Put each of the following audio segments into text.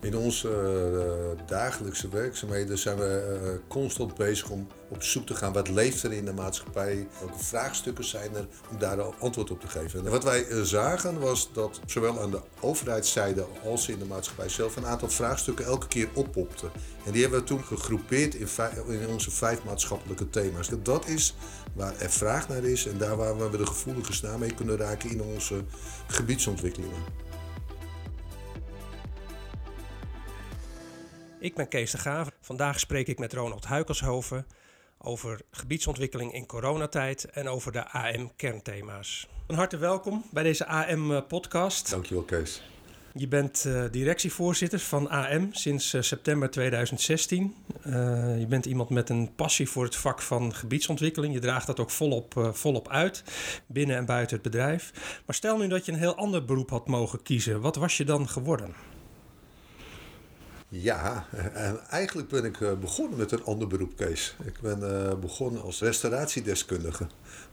In onze uh, dagelijkse werkzaamheden zijn we uh, constant bezig om op zoek te gaan wat leeft er in de maatschappij, welke vraagstukken zijn er om daar antwoord op te geven. En wat wij uh, zagen was dat zowel aan de overheidszijde als in de maatschappij zelf een aantal vraagstukken elke keer oppopten. En die hebben we toen gegroepeerd in, in onze vijf maatschappelijke thema's. Dat is waar er vraag naar is en daar waar we de gevoelige snaar mee kunnen raken in onze gebiedsontwikkelingen. Ik ben Kees de Graaf. Vandaag spreek ik met Ronald Huikelshoven over gebiedsontwikkeling in coronatijd en over de AM-kernthema's. Van harte welkom bij deze AM-podcast. Dankjewel, Kees. Je bent uh, directievoorzitter van AM sinds uh, september 2016. Uh, je bent iemand met een passie voor het vak van gebiedsontwikkeling. Je draagt dat ook volop, volop uit, binnen en buiten het bedrijf. Maar stel nu dat je een heel ander beroep had mogen kiezen. Wat was je dan geworden? Ja, en eigenlijk ben ik eh, begonnen met een ander beroep, Kees. Ik ben eh, begonnen als restauratiedeskundige.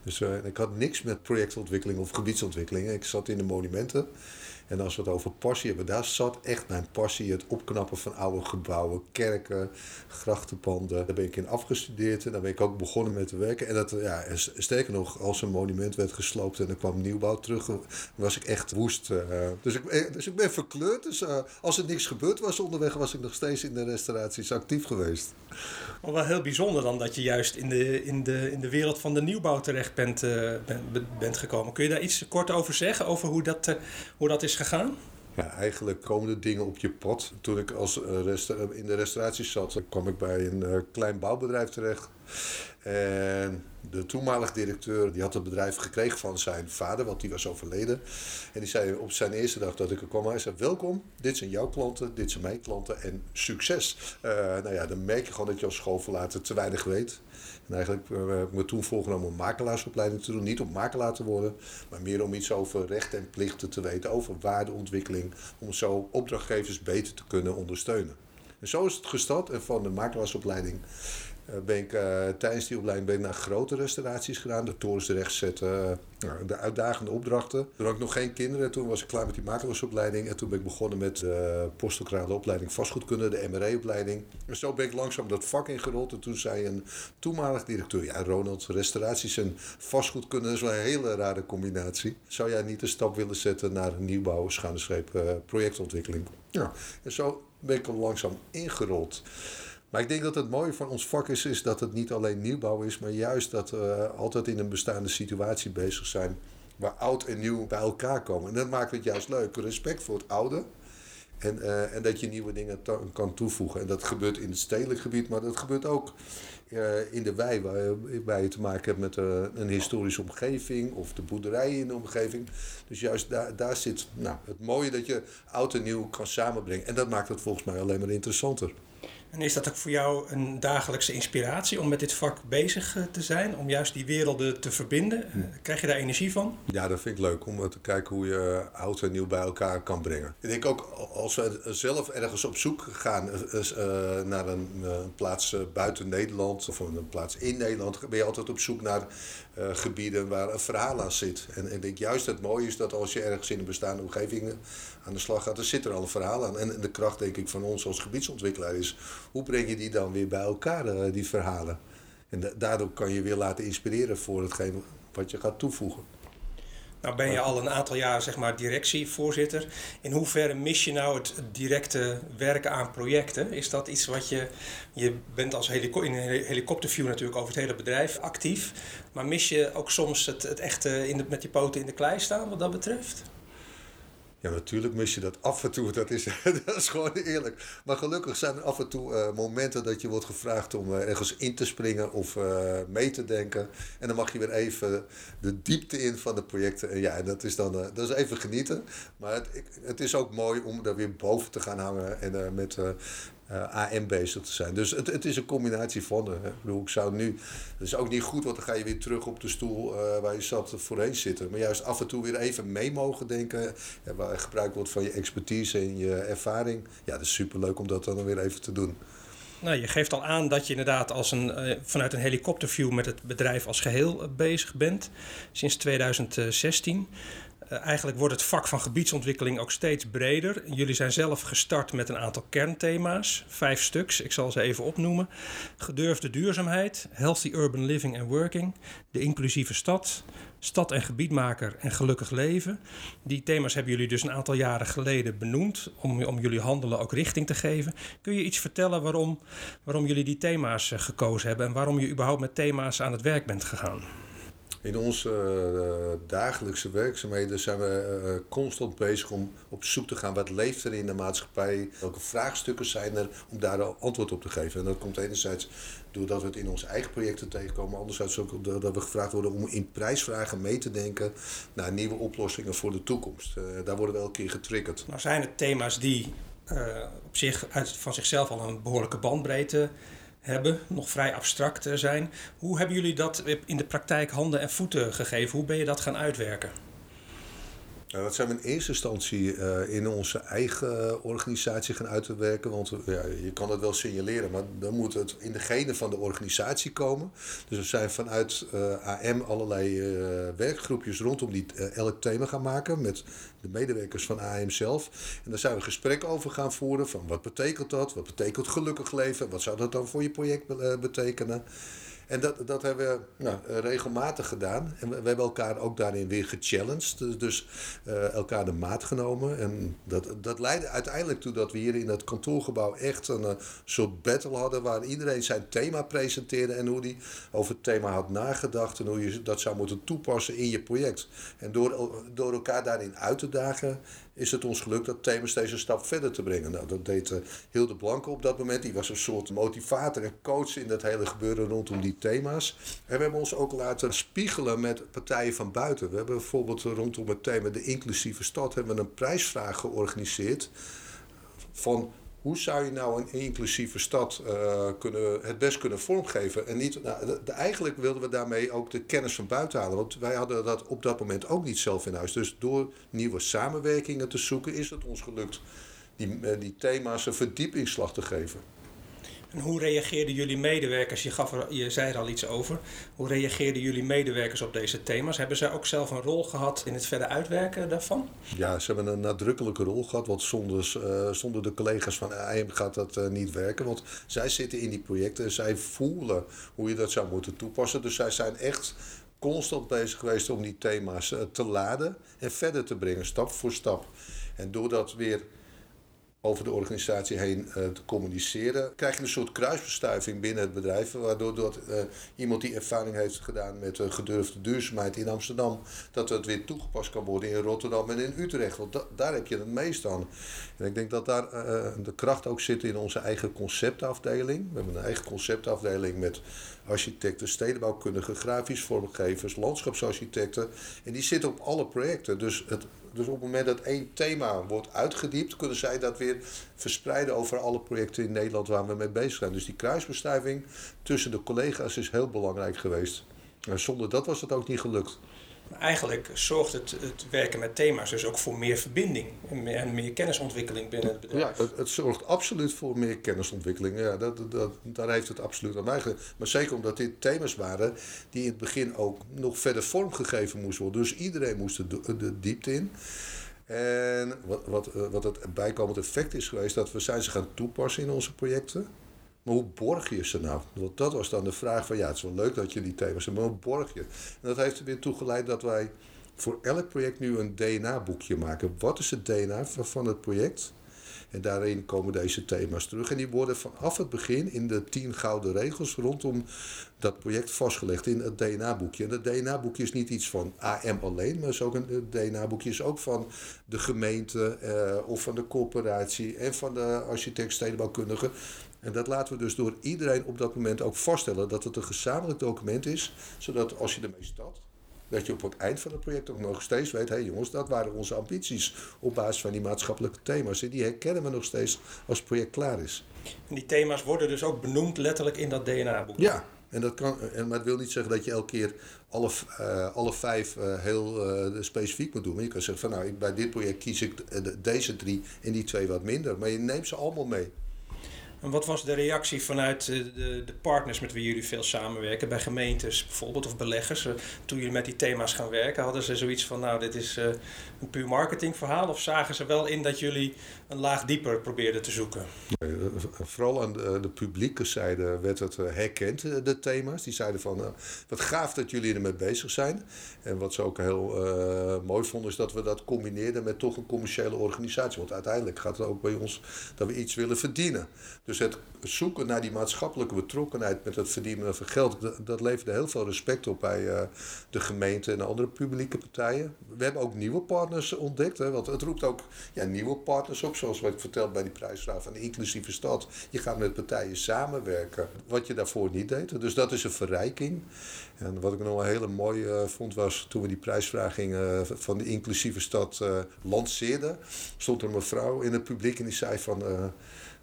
Dus uh, ik had niks met projectontwikkeling of gebiedsontwikkeling. Ik zat in de monumenten. En als we het over passie hebben, daar zat echt mijn passie. Het opknappen van oude gebouwen, kerken, grachtenpanden. Daar ben ik in afgestudeerd en daar ben ik ook begonnen met te werken. En dat, ja, sterker nog, als een monument werd gesloopt en er kwam nieuwbouw terug, was ik echt woest. Dus ik, dus ik ben verkleurd. Dus als er niks gebeurd was onderweg, was ik nog steeds in de restauraties actief geweest. Maar wel heel bijzonder dan dat je juist in de, in de, in de wereld van de nieuwbouw terecht bent, uh, bent gekomen. Kun je daar iets kort over zeggen, over hoe dat, hoe dat is gegaan? Ja, eigenlijk komen de dingen op je pad. Toen ik als, uh, in de restauratie zat, kwam ik bij een klein bouwbedrijf terecht. De toenmalige directeur die had het bedrijf gekregen van zijn vader, want die was overleden. En die zei op zijn eerste dag dat ik er kwam, hij zei welkom, dit zijn jouw klanten, dit zijn mijn klanten en succes. Uh, nou ja, dan merk je gewoon dat je als schoolverlater te weinig weet. En eigenlijk heb ik me toen voorgenomen om makelaarsopleiding te doen. Niet om makelaar te worden, maar meer om iets over rechten en plichten te weten, over waardeontwikkeling, om zo opdrachtgevers beter te kunnen ondersteunen. En zo is het gestart en van de makelaarsopleiding ben ik uh, tijdens die opleiding ben ik naar grote restauraties gedaan. De torens rechtzetten, uh, de uitdagende opdrachten. Toen had ik nog geen kinderen. Toen was ik klaar met die makelaarsopleiding. En toen ben ik begonnen met de postdoctorale opleiding vastgoedkunde, de MRE-opleiding. En zo ben ik langzaam dat vak ingerold. En toen zei een toenmalig directeur, ja Ronald, restauraties en vastgoedkunde is wel een hele rare combinatie. Zou jij niet een stap willen zetten naar nieuwbouw, projectontwikkeling? Ja, en zo ben ik al langzaam ingerold. Maar ik denk dat het mooie van ons vak is, is dat het niet alleen nieuwbouw is, maar juist dat we altijd in een bestaande situatie bezig zijn waar oud en nieuw bij elkaar komen. En dat maakt het juist leuk. Respect voor het oude. En, uh, en dat je nieuwe dingen kan toevoegen. En dat gebeurt in het stedelijk gebied, maar dat gebeurt ook uh, in de wei, waar, waar, je te maken hebt met uh, een historische omgeving of de boerderijen in de omgeving. Dus juist daar, daar zit nou, het mooie dat je oud en nieuw kan samenbrengen. En dat maakt het volgens mij alleen maar interessanter. En is dat ook voor jou een dagelijkse inspiratie om met dit vak bezig eh, te zijn? Om juist die werelden te verbinden? Hm. Krijg je daar energie van? Ja, dat vind ik leuk om te kijken hoe je oud en nieuw bij elkaar kan brengen. Ik denk ook als we zelf ergens op zoek gaan naar een plaats buiten Nederland of een plaats in Nederland, ben je altijd op zoek naar gebieden waar een verhaal aan zit. En ik denk juist het mooie is dat als je ergens in een bestaande omgeving aan de slag gaat, dan zit er al een verhaal aan. En de kracht denk ik van ons als gebiedsontwikkelaar is hoe breng je die dan weer bij elkaar, eh, die verhalen? En daardoor kan je weer laten inspireren voor hetgeen wat je gaat toevoegen. Nou ben je al een aantal jaar zeg maar directievoorzitter. In hoeverre mis je nou het directe werken aan projecten? Is dat iets wat je... Je bent als helico in een helikopterview natuurlijk over het hele bedrijf actief. Maar mis je ook soms het, het echte in de, met je poten in de klei staan wat dat betreft? Ja, natuurlijk mis je dat af en toe. Dat is, dat is gewoon eerlijk. Maar gelukkig zijn er af en toe uh, momenten dat je wordt gevraagd om uh, ergens in te springen of uh, mee te denken. En dan mag je weer even de diepte in van de projecten. En ja, dat is dan dat is even genieten. Maar het, het is ook mooi om daar weer boven te gaan hangen en met uh, AM bezig te zijn. Dus het, het is een combinatie van. Hè. Ik bedoel, ik zou nu. Dat is ook niet goed, want dan ga je weer terug op de stoel uh, waar je zat voorheen zitten. Maar juist af en toe weer even mee mogen denken. Ja, waar gebruikt wordt van je expertise en je ervaring. Ja, dat is superleuk om dat dan weer even te doen. Nou, je geeft al aan dat je inderdaad als een, vanuit een helikopterview met het bedrijf als geheel bezig bent. Sinds 2016. Uh, eigenlijk wordt het vak van gebiedsontwikkeling ook steeds breder. Jullie zijn zelf gestart met een aantal kernthema's, vijf stuks. Ik zal ze even opnoemen: gedurfde duurzaamheid, healthy urban living and working, de inclusieve stad, stad- en gebiedmaker en gelukkig leven. Die thema's hebben jullie dus een aantal jaren geleden benoemd om, om jullie handelen ook richting te geven. Kun je iets vertellen waarom, waarom jullie die thema's uh, gekozen hebben en waarom je überhaupt met thema's aan het werk bent gegaan? In onze uh, dagelijkse werkzaamheden zijn we uh, constant bezig om op zoek te gaan wat leeft er in de maatschappij, welke vraagstukken zijn er om daar antwoord op te geven. En dat komt enerzijds doordat we het in onze eigen projecten tegenkomen, anderzijds ook dat we gevraagd worden om in prijsvragen mee te denken naar nieuwe oplossingen voor de toekomst. Daar worden we elke keer getriggerd. Nou zijn het thema's die op zich uit, van zichzelf al een behoorlijke bandbreedte hebben, nog vrij abstract zijn. Hoe hebben jullie dat in de praktijk handen en voeten gegeven? Hoe ben je dat gaan uitwerken? Dat zijn we in eerste instantie uh, in onze eigen organisatie gaan uitwerken. Want ja, je kan het wel signaleren, maar dan moet het in de genen van de organisatie komen. Dus we zijn vanuit uh, AM allerlei werkgroepjes rondom die elk thema gaan maken met de medewerkers van AM zelf. En daar zijn we gesprekken over gaan voeren van wat betekent dat? Wat betekent gelukkig leven? Wat zou dat dan voor je project betekenen? En dat, dat hebben we nou, regelmatig gedaan. En we, we, hebben elkaar ook daarin weer gechallenged. Dus, uh, elkaar de maat genomen. En dat, dat leidde uiteindelijk toe dat we hier in het kantoorgebouw echt een, een soort battle hadden. Waar iedereen zijn thema presenteerde. En hoe die over het thema had nagedacht. En hoe je dat zou moeten toepassen in je project. En door, door elkaar daarin uit te dagen is het ons gelukt dat thema steeds een stap verder te brengen. Nou, dat deed uh, Hilde Blanke op dat moment. Die was een soort motivator en coach in dat hele gebeuren rondom die thema's. En we hebben ons ook laten spiegelen met partijen van buiten. We hebben bijvoorbeeld rondom het thema de inclusieve stad hebben we een prijsvraag georganiseerd van hoe zou je nou een inclusieve stad uh, kunnen, het best kunnen vormgeven? En niet, nou, de, eigenlijk wilden we daarmee ook de kennis van buiten halen. Want wij hadden dat op dat moment ook niet zelf in huis. Dus door nieuwe samenwerkingen te zoeken is het ons gelukt die, die thema's een verdiepingsslag te geven. En hoe reageerden jullie medewerkers? Je, gaf je zei er al iets over. Hoe reageerden jullie medewerkers op deze thema's? Hebben zij ook zelf een rol gehad in het verder uitwerken daarvan? Ja, ze hebben een nadrukkelijke rol gehad. Want zonder, zonder de collega's van IM gaat dat uh, niet werken. Want zij zitten in die projecten en zij voelen hoe je dat zou moeten toepassen. Dus zij zijn echt constant bezig geweest om die thema's uh, te laden en verder te brengen, stap voor stap. En doordat weer over de organisatie heen uh, te communiceren, krijg je een soort kruisbestuiving binnen het bedrijf. Waardoor dat, uh, iemand die ervaring heeft gedaan met uh, gedurfde duurzaamheid in Amsterdam, dat het weer toegepast kan worden in Rotterdam en in Utrecht. Want da daar heb je het meest aan. En ik denk dat daar de kracht ook zit in onze eigen conceptafdeling. We hebben een eigen conceptafdeling met architecten, stedenbouwkundigen, grafisch vormgevers, landschapsarchitecten. En die zitten op alle projecten. Dus het dus op het moment dat één thema wordt uitgediept, kunnen zij dat weer verspreiden over alle projecten in Nederland waar we mee bezig zijn. Dus die kruisbestuiving tussen de collega's is heel belangrijk geweest. En zonder dat was het ook niet gelukt. Eigenlijk zorgt het, het werken met thema's dus ook voor meer verbinding en meer, en meer kennisontwikkeling binnen het bedrijf. Ja, het, het, zorgt absoluut voor meer kennisontwikkeling. Ja, dat, dat, daar heeft het absoluut aan bijgedragen. Maar zeker omdat dit thema's waren die in het begin ook nog verder vormgegeven moesten worden. Dus iedereen moest de, de diepte in. En wat, wat, wat het bijkomend effect is geweest, dat we zijn ze gaan toepassen in onze projecten. Maar hoe borg je ze nou? Want dat was dan de vraag van ja, het is wel leuk dat je die thema's hebt, maar hoe borg je? En dat heeft er weer toegeleid dat wij voor elk project nu een DNA-boekje maken. Wat is het DNA van het project? En daarin komen deze thema's terug. En die worden vanaf het begin in de tien gouden regels rondom dat project vastgelegd in het DNA-boekje. En dat DNA-boekje is niet iets van AM alleen, maar is ook een, DNA-boekje is ook van de gemeente eh, of van de corporatie en van de architect stedenbouwkundige. En dat laten we dus door iedereen op dat moment ook vaststellen dat het een gezamenlijk document is, zodat als je ermee start, dat je op het eind van het project ook nog steeds weet: hé hey jongens, dat waren onze ambities op basis van die maatschappelijke thema's. En die herkennen we nog steeds als het project klaar is. En die thema's worden dus ook benoemd letterlijk in dat DNA-boek? Ja, en dat kan, en, maar dat wil niet zeggen dat je elke keer alle, uh, alle vijf uh, heel uh, specifiek moet doen. Maar je kan zeggen van nou, bij dit project kies ik deze drie en die twee wat minder. Maar je neemt ze allemaal mee. En wat was de reactie vanuit de, de, de, partners met wie jullie veel samenwerken, bij gemeentes bijvoorbeeld of beleggers, toen jullie met die thema's gaan werken? Hadden ze zoiets van, nou, dit is een puur marketingverhaal? Of zagen ze wel in dat jullie een laag dieper probeerden te zoeken? vooral aan de, de, publieke zijde werd het herkend, de thema's. Die zeiden van, wat gaaf dat jullie ermee bezig zijn. En wat ze ook heel mooi vonden, is dat we dat combineerden met toch een commerciële organisatie. Want uiteindelijk gaat het ook bij ons dat we iets willen verdienen. Dus het zoeken naar die maatschappelijke betrokkenheid met het verdienen van geld, dat, leverde heel veel respect op bij uh, de gemeente en andere publieke partijen. We hebben ook nieuwe partners ontdekt, hè, want het roept ook ja, nieuwe partners op, zoals wat ik vertelde bij die prijsvraag van de inclusieve stad. Je gaat met partijen samenwerken, wat je daarvoor niet deed. Dus dat is een verrijking. En wat ik nog wel heel mooi uh, vond was toen we die prijsvraging uh, van de inclusieve stad lanceerden, stond er een mevrouw in het publiek en die zei van,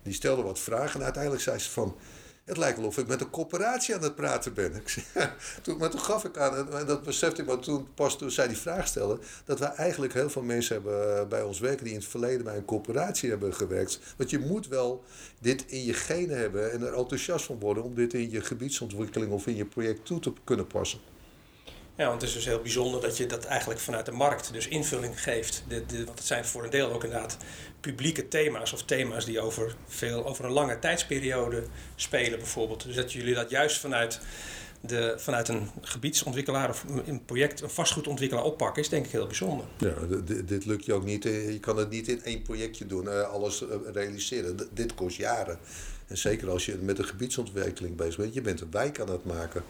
die stelde wat vragen en uiteindelijk zei ze van, het lijkt wel of ik met een corporatie aan het praten ben. Toen, maar toen gaf ik aan, en dat besefte ik maar toen, pas toen zij die vraag stelde, dat wij eigenlijk heel veel mensen hebben bij ons werken die in het verleden bij een corporatie hebben gewerkt. Want je moet wel dit in je genen hebben en er enthousiast van worden om dit in je gebiedsontwikkeling of in je project toe te kunnen passen. Ja, want het is dus heel bijzonder dat je dat eigenlijk vanuit de markt dus invulling geeft. De, de, want het zijn voor een deel ook inderdaad publieke thema's of thema's die over, veel, over een lange tijdsperiode spelen bijvoorbeeld. Dus dat jullie dat juist vanuit, de, vanuit een gebiedsontwikkelaar of een project, een vastgoedontwikkelaar oppakken, is denk ik heel bijzonder. Ja, dit, lukt je ook niet. Je kan het niet in één projectje doen, eh, alles eh, realiseren. Dit kost jaren. En zeker als je met een gebiedsontwikkeling bezig bent, je bent een wijk aan het maken.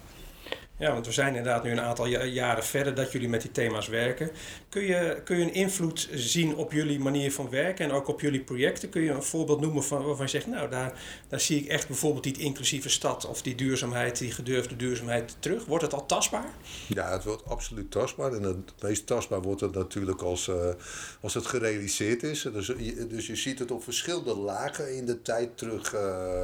Ja, want we zijn inderdaad nu een aantal jaren verder dat jullie met die thema's werken. Kun je, kun je een invloed zien op jullie manier van werken en ook op jullie projecten? Kun je een voorbeeld noemen van, waarvan je zegt, nou, daar, daar zie ik echt bijvoorbeeld die inclusieve stad of die duurzaamheid, die gedurfde duurzaamheid terug? Wordt het al tastbaar? Ja, het wordt absoluut tastbaar. En het meest tastbaar wordt het natuurlijk als, uh, als het gerealiseerd is. Dus, dus je ziet het op verschillende lagen in de tijd terug. Uh,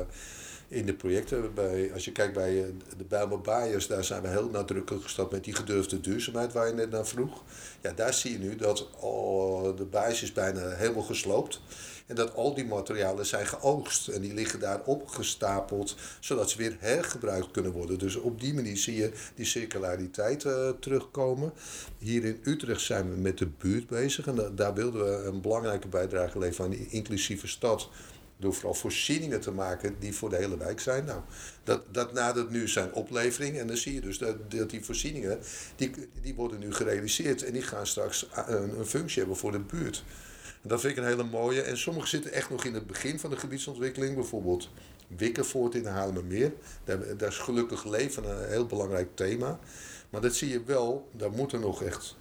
in de projecten. Bij, als je kijkt bij eh, de Bijlmer Baaiers, daar zijn we heel nadrukkelijk gestart met die gedurfde duurzaamheid waar je net naar vroeg. Ja, daar zie je nu dat oh, de basis is bijna helemaal gesloopt. En dat al die materialen zijn geoogst. En die liggen daar opgestapeld, zodat ze weer hergebruikt kunnen worden. Dus op die manier zie je die circulariteit uh, terugkomen. Hier in Utrecht zijn we met de buurt bezig. En daar wilden we een belangrijke bijdrage leveren aan die inclusieve stad door vooral voorzieningen te maken die voor de hele wijk zijn. Nou, dat, dat nadert nu zijn oplevering. En dan zie je dus dat, dat die voorzieningen, die, die worden nu gerealiseerd. En die gaan straks een, een functie hebben voor de buurt. En dat vind ik een hele mooie. En sommige zitten echt nog in het begin van de gebiedsontwikkeling. Bijvoorbeeld Wikkervoort in de Haarlemmermeer. Daar, daar is gelukkig leven een heel belangrijk thema. Maar dat zie je wel, daar moeten nog echt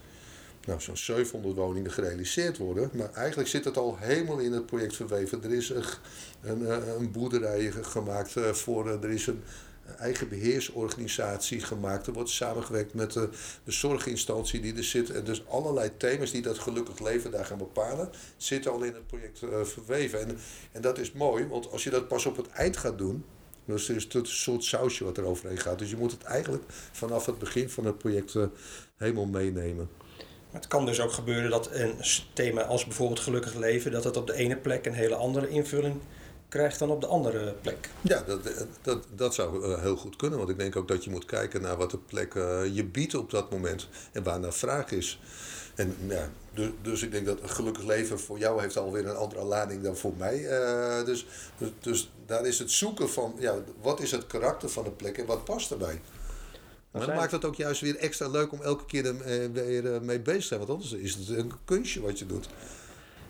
nou, zo'n 700 woningen gerealiseerd worden. Maar eigenlijk zit het al helemaal in het project verweven. Er is een, een, eh, een boerderij gemaakt eh, voor, eh, er is een eigen beheersorganisatie gemaakt. Er wordt samengewerkt met de, zorginstantie die er zit. En dus allerlei thema's die dat gelukkig leven daar gaan bepalen, zitten al in het project verweven. En, en dat is mooi, want als je dat pas op het eind gaat doen, dus is het een soort sausje wat er overheen gaat. Dus je moet het eigenlijk vanaf het begin van het project helemaal meenemen. Het kan dus ook gebeuren dat een thema als bijvoorbeeld gelukkig leven, dat het op de ene plek een hele andere invulling krijgt dan op de andere plek. Ja, dat, dat, dat zou eh, heel goed kunnen. Want ik denk ook dat je moet kijken naar wat de plek uh, je biedt op dat moment. En waar naar vraag is. En ja, dus, dus ik denk dat een gelukkig leven voor jou heeft alweer een andere lading dan voor mij. Uh, dus, dus daar is het zoeken van, ja, wat is het karakter van de plek en wat past erbij. Maar dan maakt het ook juist weer extra leuk om elke keer er eh, weer eh, mee bezig te zijn. Want anders is het een kunstje wat je doet.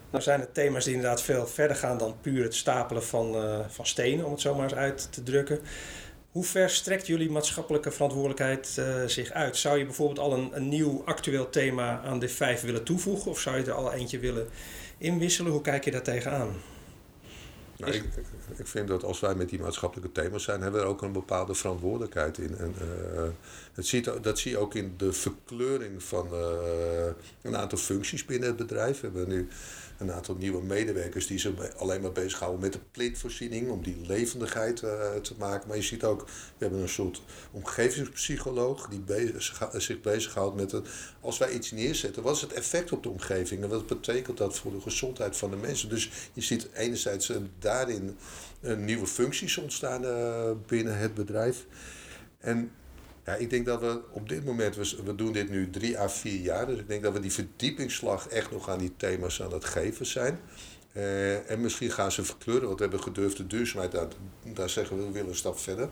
Nou zijn het thema's die inderdaad veel verder gaan dan puur het stapelen van, uh, van stenen, om het zo maar eens uit te drukken. Hoe ver strekt jullie maatschappelijke verantwoordelijkheid uh, zich uit? Zou je bijvoorbeeld al een, een nieuw actueel thema aan de vijf willen toevoegen? Of zou je er al eentje willen inwisselen? Hoe kijk je daar tegenaan? Nou, ik, ik, vind dat als wij met die maatschappelijke thema's zijn, hebben we er ook een bepaalde verantwoordelijkheid in. En, uh, het ziet, dat zie je ook in de verkleuring van uh, een aantal functies binnen het bedrijf. We hebben nu een aantal nieuwe medewerkers die zich alleen maar bezighouden met de plitvoorziening, om die levendigheid uh, te maken. Maar je ziet ook, we hebben een soort omgevingspsycholoog die bezig, zich bezighoudt met het, als wij iets neerzetten, wat is het effect op de omgeving en wat betekent dat voor de gezondheid van de mensen? Dus je ziet enerzijds een daarin nieuwe functies ontstaan binnen het bedrijf. En ja, ik denk dat we op dit moment, we, we doen dit nu drie à vier jaar, dus ik denk dat we die verdiepingsslag echt nog aan die thema's aan het geven zijn. Uh, en misschien gaan ze verkleuren, want we hebben gedurfde duurzaamheid, daar, daar zeggen we, we willen een stap verder.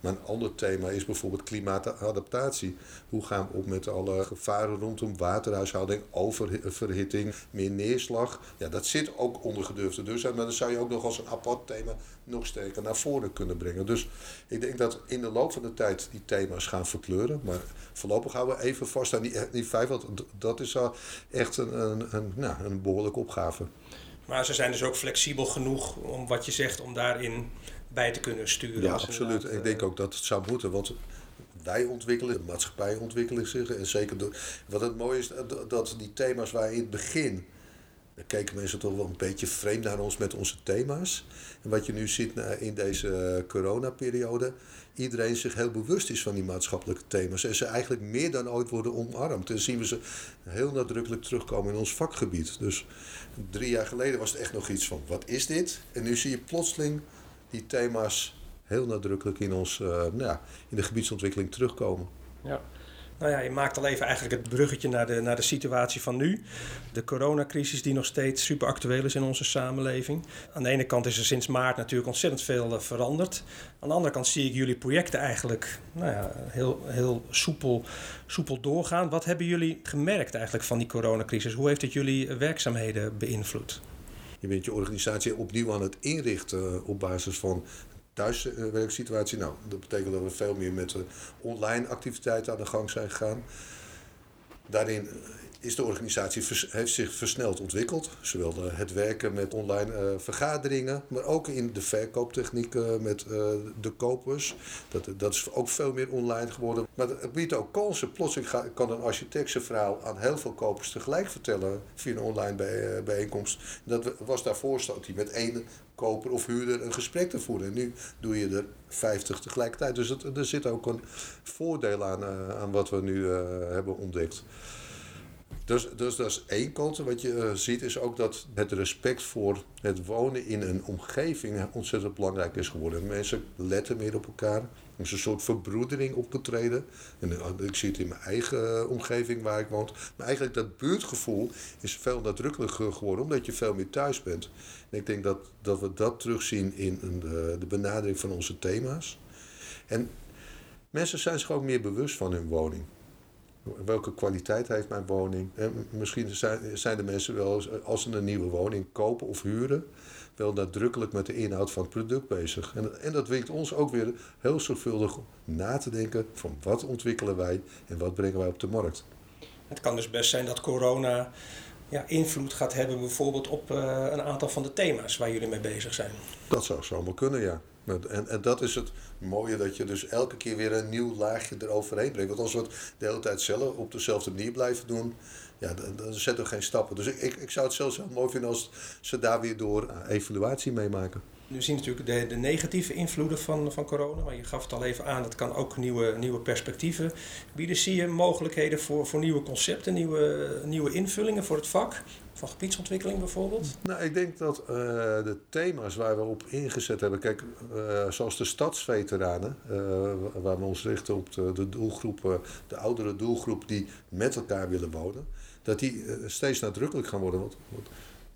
Maar een ander thema is bijvoorbeeld klimaatadaptatie. Hoe gaan we op met alle gevaren rondom waterhuishouding, oververhitting, meer neerslag? Ja, dat zit ook onder gedurfde duurzaamheid, maar dat zou je ook nog als een apart thema nog sterker naar voren kunnen brengen. Dus ik denk dat in de loop van de tijd die thema's gaan verkleuren. Maar voorlopig houden we even vast aan die, die vijf, want dat is echt een, een, een, nou, een behoorlijke opgave. Maar ze zijn dus ook flexibel genoeg om wat je zegt, om daarin bij te kunnen sturen. Ja, absoluut. Ik denk ook dat het zou moeten. Want wij ontwikkelen, de maatschappij ontwikkelt zich. En zeker door, wat het mooie is, dat die thema's waar in het begin. Dan keken mensen toch wel een beetje vreemd naar ons met onze thema's. En wat je nu ziet in deze coronaperiode, iedereen zich heel bewust is van die maatschappelijke thema's. En ze eigenlijk meer dan ooit worden omarmd. En zien we ze heel nadrukkelijk terugkomen in ons vakgebied. Dus drie jaar geleden was het echt nog iets van, wat is dit? En nu zie je plotseling die thema's heel nadrukkelijk in, ons, uh, nou ja, in de gebiedsontwikkeling terugkomen. Ja. Nou ja, je maakt al even eigenlijk het bruggetje naar de, naar de situatie van nu. De coronacrisis die nog steeds super actueel is in onze samenleving. Aan de ene kant is er sinds maart natuurlijk ontzettend veel uh, veranderd. Aan de andere kant zie ik jullie projecten eigenlijk nou ja, heel, heel soepel, soepel doorgaan. Wat hebben jullie gemerkt eigenlijk van die coronacrisis? Hoe heeft het jullie werkzaamheden beïnvloed? Je bent je organisatie opnieuw aan het inrichten op basis van thuiswerksituatie. Nou, dat betekent dat we veel meer met online activiteiten aan de gang zijn gegaan. Daarin is de organisatie heeft zich versneld ontwikkeld. Zowel het werken met online uh, vergaderingen, maar ook in de verkooptechnieken met uh, de kopers. Dat, dat is ook veel meer online geworden. Maar het biedt ook kansen. Plotseling kan een architect zijn verhaal aan heel veel kopers tegelijk vertellen via een online bij, uh, bijeenkomst. Dat was daarvoor stond hij met één koper of huurder een gesprek te voeren. En nu doe je er 50 tegelijkertijd. Dus er zit ook een voordeel aan, aan wat we nu hebben ontdekt. Dus, dus dat is één kant. Wat je uh, ziet is ook dat het respect voor het wonen in een omgeving ontzettend belangrijk is geworden. Mensen letten meer op elkaar. Er is een soort verbroedering opgetreden. En uh, ik zie het in mijn eigen uh, omgeving waar ik woon. Maar eigenlijk dat buurtgevoel is veel nadrukkelijker geworden omdat je veel meer thuis bent. En ik denk dat, dat we dat terugzien in de, de benadering van onze thema's. En mensen zijn zich ook meer bewust van hun woning. Welke kwaliteit heeft mijn woning? En misschien zijn, zijn de mensen wel, als ze een nieuwe woning kopen of huren, wel nadrukkelijk met de inhoud van het product bezig. En, en dat dwingt ons ook weer heel zorgvuldig na te denken van wat ontwikkelen wij en wat brengen wij op de markt. Het kan dus best zijn dat corona ja, invloed gaat hebben bijvoorbeeld op uh, een aantal van de thema's waar jullie mee bezig zijn. Dat zou zomaar kunnen, ja. En, en dat is het mooie dat je dus elke keer weer een nieuw laagje eroverheen brengt. Want als we het de hele tijd zelf op dezelfde manier blijven doen, ja, dan, dan zetten we geen stappen. Dus ik, ik, ik zou het zelfs heel mooi vinden als ze daar weer door evaluatie meemaken. We zien natuurlijk de, de negatieve invloeden van, van corona, maar je gaf het al even aan, dat kan ook nieuwe, nieuwe perspectieven bieden. Zie je mogelijkheden voor, voor nieuwe concepten, nieuwe, nieuwe invullingen voor het vak? Van gebiedsontwikkeling bijvoorbeeld? Nou, ik denk dat uh, de thema's waar we op ingezet hebben, kijk, uh, zoals de stadsveteranen, uh, waar we ons richten op de, doelgroep, de oudere doelgroep die met elkaar willen wonen, dat die steeds nadrukkelijk gaan worden.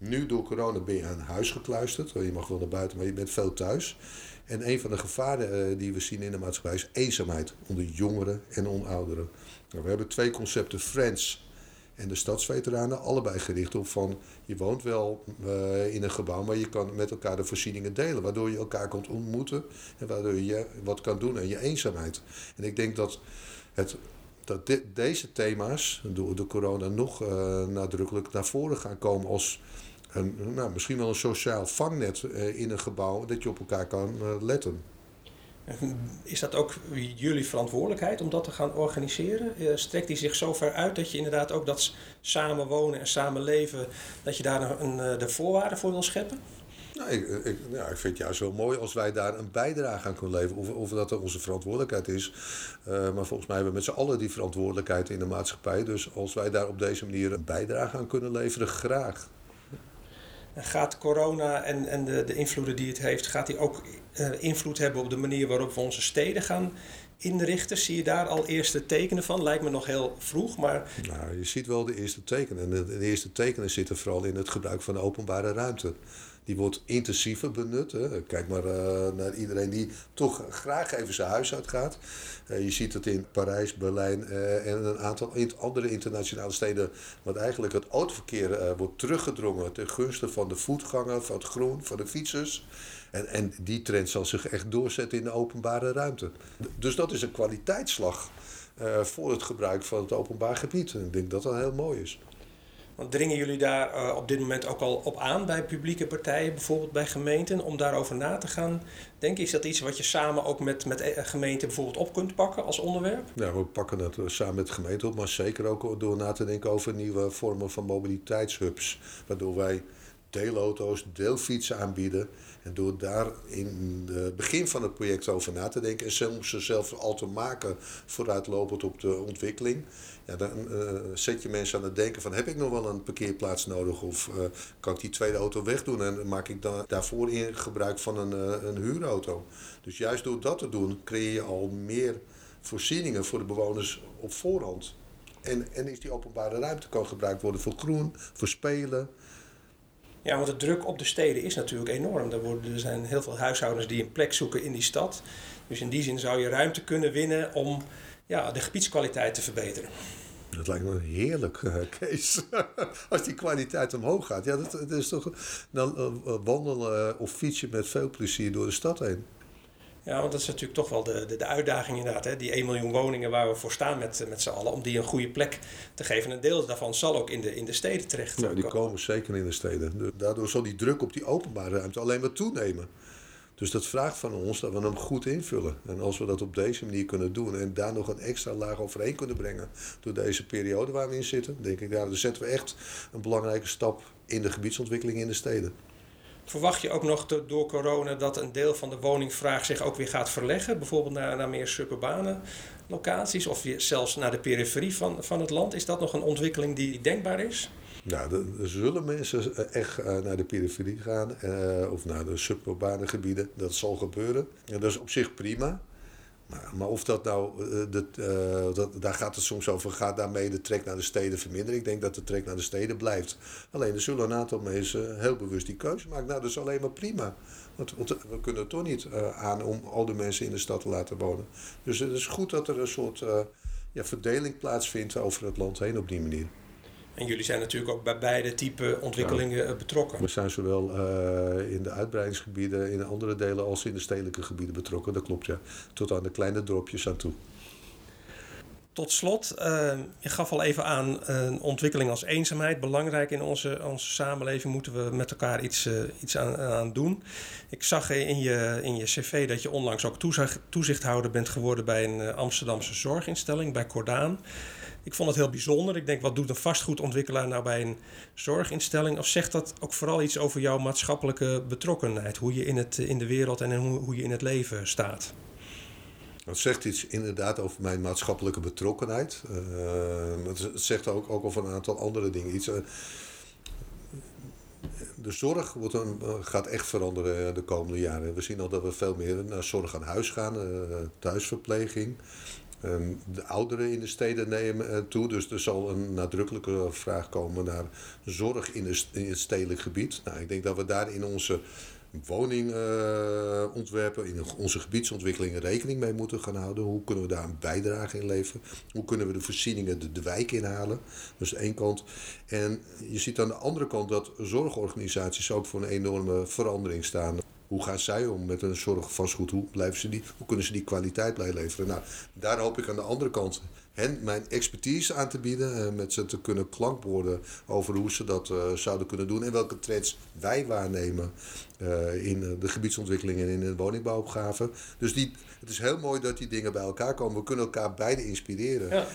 Nu door corona ben je aan huis gekluisterd. Je mag wel naar buiten, maar je bent veel thuis. En een van de gevaren uh, die we zien in de maatschappij is eenzaamheid onder jongeren en ouderen. Nou, we hebben twee concepten, Friends en de stadsveteranen, allebei gericht op van je woont wel uh, in een gebouw, maar je kan met elkaar de voorzieningen delen, waardoor je elkaar kunt ontmoeten en waardoor je wat kan doen aan je eenzaamheid. En ik denk dat het dat de, deze thema's door de corona nog uh, nadrukkelijk naar voren gaan komen als een, nou, misschien wel een sociaal vangnet uh, in een gebouw dat je op elkaar kan uh, letten. Is dat ook jullie verantwoordelijkheid om dat te gaan organiseren? Uh, strekt die zich zo ver uit dat je inderdaad ook dat samenwonen en samenleven, dat je daar een, de voorwaarden voor wil scheppen? Nou, ik, ik, ja, ik vind het juist wel mooi als wij daar een bijdrage aan kunnen leveren. Of, of dat onze verantwoordelijkheid is. Uh, maar volgens mij hebben we met z'n allen die verantwoordelijkheid in de maatschappij. Dus als wij daar op deze manier een bijdrage aan kunnen leveren, graag. Gaat corona en, en de, de invloeden die het heeft, gaat die ook invloed hebben op de manier waarop we onze steden gaan inrichten? Zie je daar al eerste tekenen van? Lijkt me nog heel vroeg, maar... Nou, je ziet wel de eerste tekenen. En de, de eerste tekenen zitten vooral in het gebruik van de openbare ruimte. Die wordt intensiever benut. Hè. Kijk maar uh, naar iedereen die toch graag even zijn huis uitgaat. Uh, je ziet het in Parijs, Berlijn uh, en een aantal andere internationale steden. Wat eigenlijk het autoverkeer wordt teruggedrongen ten gunste van de voetganger, van het groen, van de fietsers. En, en die trend zal zich echt doorzetten in de openbare ruimte. Dus dat is een kwaliteitsslag voor het gebruik van het openbaar gebied. En ik denk dat dat heel mooi is. Want dringen jullie daar uh, op dit moment ook al op aan bij publieke partijen, bijvoorbeeld bij gemeenten, om daarover na te gaan denken? Is dat iets wat je samen ook met, met gemeenten bijvoorbeeld op kunt pakken als onderwerp? Ja, we pakken het samen met gemeenten op, maar zeker ook door na te denken over nieuwe vormen van mobiliteitshubs. Waardoor wij deelauto's, deelfietsen aanbieden. En door daar in het begin van het project over na te denken en soms zelf al te maken vooruitlopend op de ontwikkeling. Ja, dan uh, zet je mensen aan het denken van heb ik nog wel een parkeerplaats nodig of uh, kan ik die tweede auto wegdoen en maak ik dan daarvoor in gebruik van een, uh, een huurauto. Dus juist door dat te doen creëer je al meer voorzieningen voor de bewoners op voorhand. En, en is die openbare ruimte kan gebruikt worden voor groen, voor spelen, ja, want de druk op de steden is natuurlijk enorm. Er, worden, er zijn heel veel huishoudens die een plek zoeken in die stad. Dus in die zin zou je ruimte kunnen winnen om ja, de gebiedskwaliteit te verbeteren. Dat lijkt me heerlijk, uh, Kees. Als die kwaliteit omhoog gaat. Ja, dat, is toch. Dan uh, wandelen of fietsen met veel plezier door de stad heen. Ja, want dat is natuurlijk toch wel de, de, de uitdaging inderdaad. Hè? Die 1 miljoen woningen waar we voor staan met, met z'n allen. Om die een goede plek te geven. En een deel daarvan zal ook in de, in de steden terecht Ja, die komen zeker in de steden. Daardoor zal die druk op die openbare ruimte alleen maar toenemen. Dus dat vraagt van ons dat we hem goed invullen. En als we dat op deze manier kunnen doen en daar nog een extra laag overheen kunnen brengen door deze periode waar we in zitten, denk ik, ja, dan zetten we echt een belangrijke stap in de gebiedsontwikkeling in de steden. Verwacht je ook nog door corona dat een deel van de woningvraag zich ook weer gaat verleggen? Bijvoorbeeld naar, naar meer suburbane locaties of zelfs naar de periferie van, van het land? Is dat nog een ontwikkeling die denkbaar is? Ja, er zullen mensen echt eh, naar de periferie gaan eh, of naar de suburbane gebieden. Dat zal gebeuren. En dat is op zich prima. Maar, maar of dat nou, uh, dat, uh, dat, daar gaat het soms over, gaat daarmee de trek naar de steden verminderen? Ik denk dat de trek naar de steden blijft. Alleen er zullen een aantal mensen heel bewust die keuze maken. Nou, dat is alleen maar prima. Want, we kunnen toch niet aan om al die mensen in de stad te laten wonen. Dus het is goed dat er een soort ja, verdeling plaatsvindt over het land heen op die manier. En jullie zijn natuurlijk ook bij beide type ontwikkelingen ja. betrokken. We zijn zowel uh, in de uitbreidingsgebieden, in andere delen, als in de stedelijke gebieden betrokken. Dat klopt ja. Tot aan de kleine dorpjes aan toe. Tot slot, uh, je gaf al even aan een ontwikkeling als eenzaamheid. Belangrijk in onze, onze samenleving moeten we met elkaar iets, uh, iets aan, aan, doen. Ik zag in je, in je cv dat je onlangs ook toezicht, toezichthouder bent geworden bij een Amsterdamse zorginstelling, bij Cordaan. Ik vond het heel bijzonder. Ik denk, wat doet een vastgoedontwikkelaar nou bij een zorginstelling? Of zegt dat ook vooral iets over jouw maatschappelijke betrokkenheid? Hoe je in, het, in de wereld en hoe je in het leven staat? Het zegt iets inderdaad over mijn maatschappelijke betrokkenheid. Uh, het zegt ook, ook over een aantal andere dingen. Iets, uh, de zorg wordt een, gaat echt veranderen de komende jaren. We zien al dat we veel meer naar zorg aan huis gaan, thuisverpleging. Um, de ouderen in de steden nemen uh, toe, dus er zal een nadrukkelijke vraag komen naar zorg in, de, het stedelijk gebied. Nou, ik denk dat we daar in onze woningontwerpen, uh, in onze gebiedsontwikkelingen rekening mee moeten gaan houden. Hoe kunnen we daar een bijdrage in leveren? Hoe kunnen we de voorzieningen de, de wijk inhalen? Dat is één kant. En je ziet aan de andere kant dat zorgorganisaties ook voor een enorme verandering staan. Hoe gaan zij om met hun zorgvastgoed? Hoe, blijven ze die, hoe kunnen ze die kwaliteit blijven leveren? Nou, daar hoop ik aan de andere kant hen mijn expertise aan te bieden. en met ze te kunnen klankborden over hoe ze dat uh, zouden kunnen doen. En welke trends wij waarnemen uh, in de gebiedsontwikkeling en in de woningbouwopgave. Dus die, het is heel mooi dat die dingen bij elkaar komen. We kunnen elkaar beide inspireren. Ja.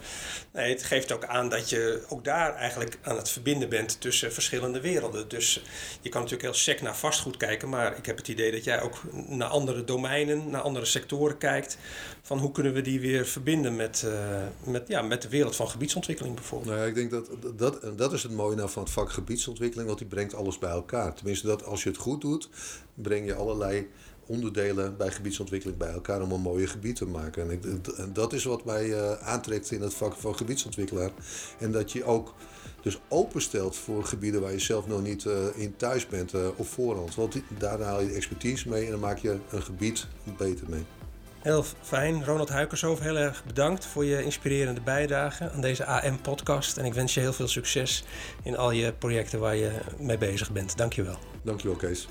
Nee, het geeft ook aan dat je ook daar eigenlijk aan het verbinden bent tussen verschillende werelden. Dus je kan natuurlijk heel sec naar vastgoed kijken. Maar ik heb het idee dat jij ook naar andere domeinen, naar andere sectoren kijkt. Van hoe kunnen we die weer verbinden met, uh, met, ja, met de wereld van gebiedsontwikkeling bijvoorbeeld. Nou ik denk dat dat, dat is het mooie nou van het vak gebiedsontwikkeling, want die brengt alles bij elkaar. Tenminste, dat als je het goed doet, breng je allerlei onderdelen bij gebiedsontwikkeling bij elkaar om een mooie gebied te maken. En, ik, en dat is wat mij uh, aantrekt in het vak van gebiedsontwikkelaar. En dat je ook dus openstelt voor gebieden waar je zelf nog niet uh, in thuis bent uh, op voorhand. Want daar haal je expertise mee en dan maak je een gebied beter mee. Heel fijn. Ronald Huikershoofd, heel erg bedankt voor je inspirerende bijdrage aan deze AM-podcast. En ik wens je heel veel succes in al je projecten waar je mee bezig bent. Dankjewel. Dankjewel, Kees.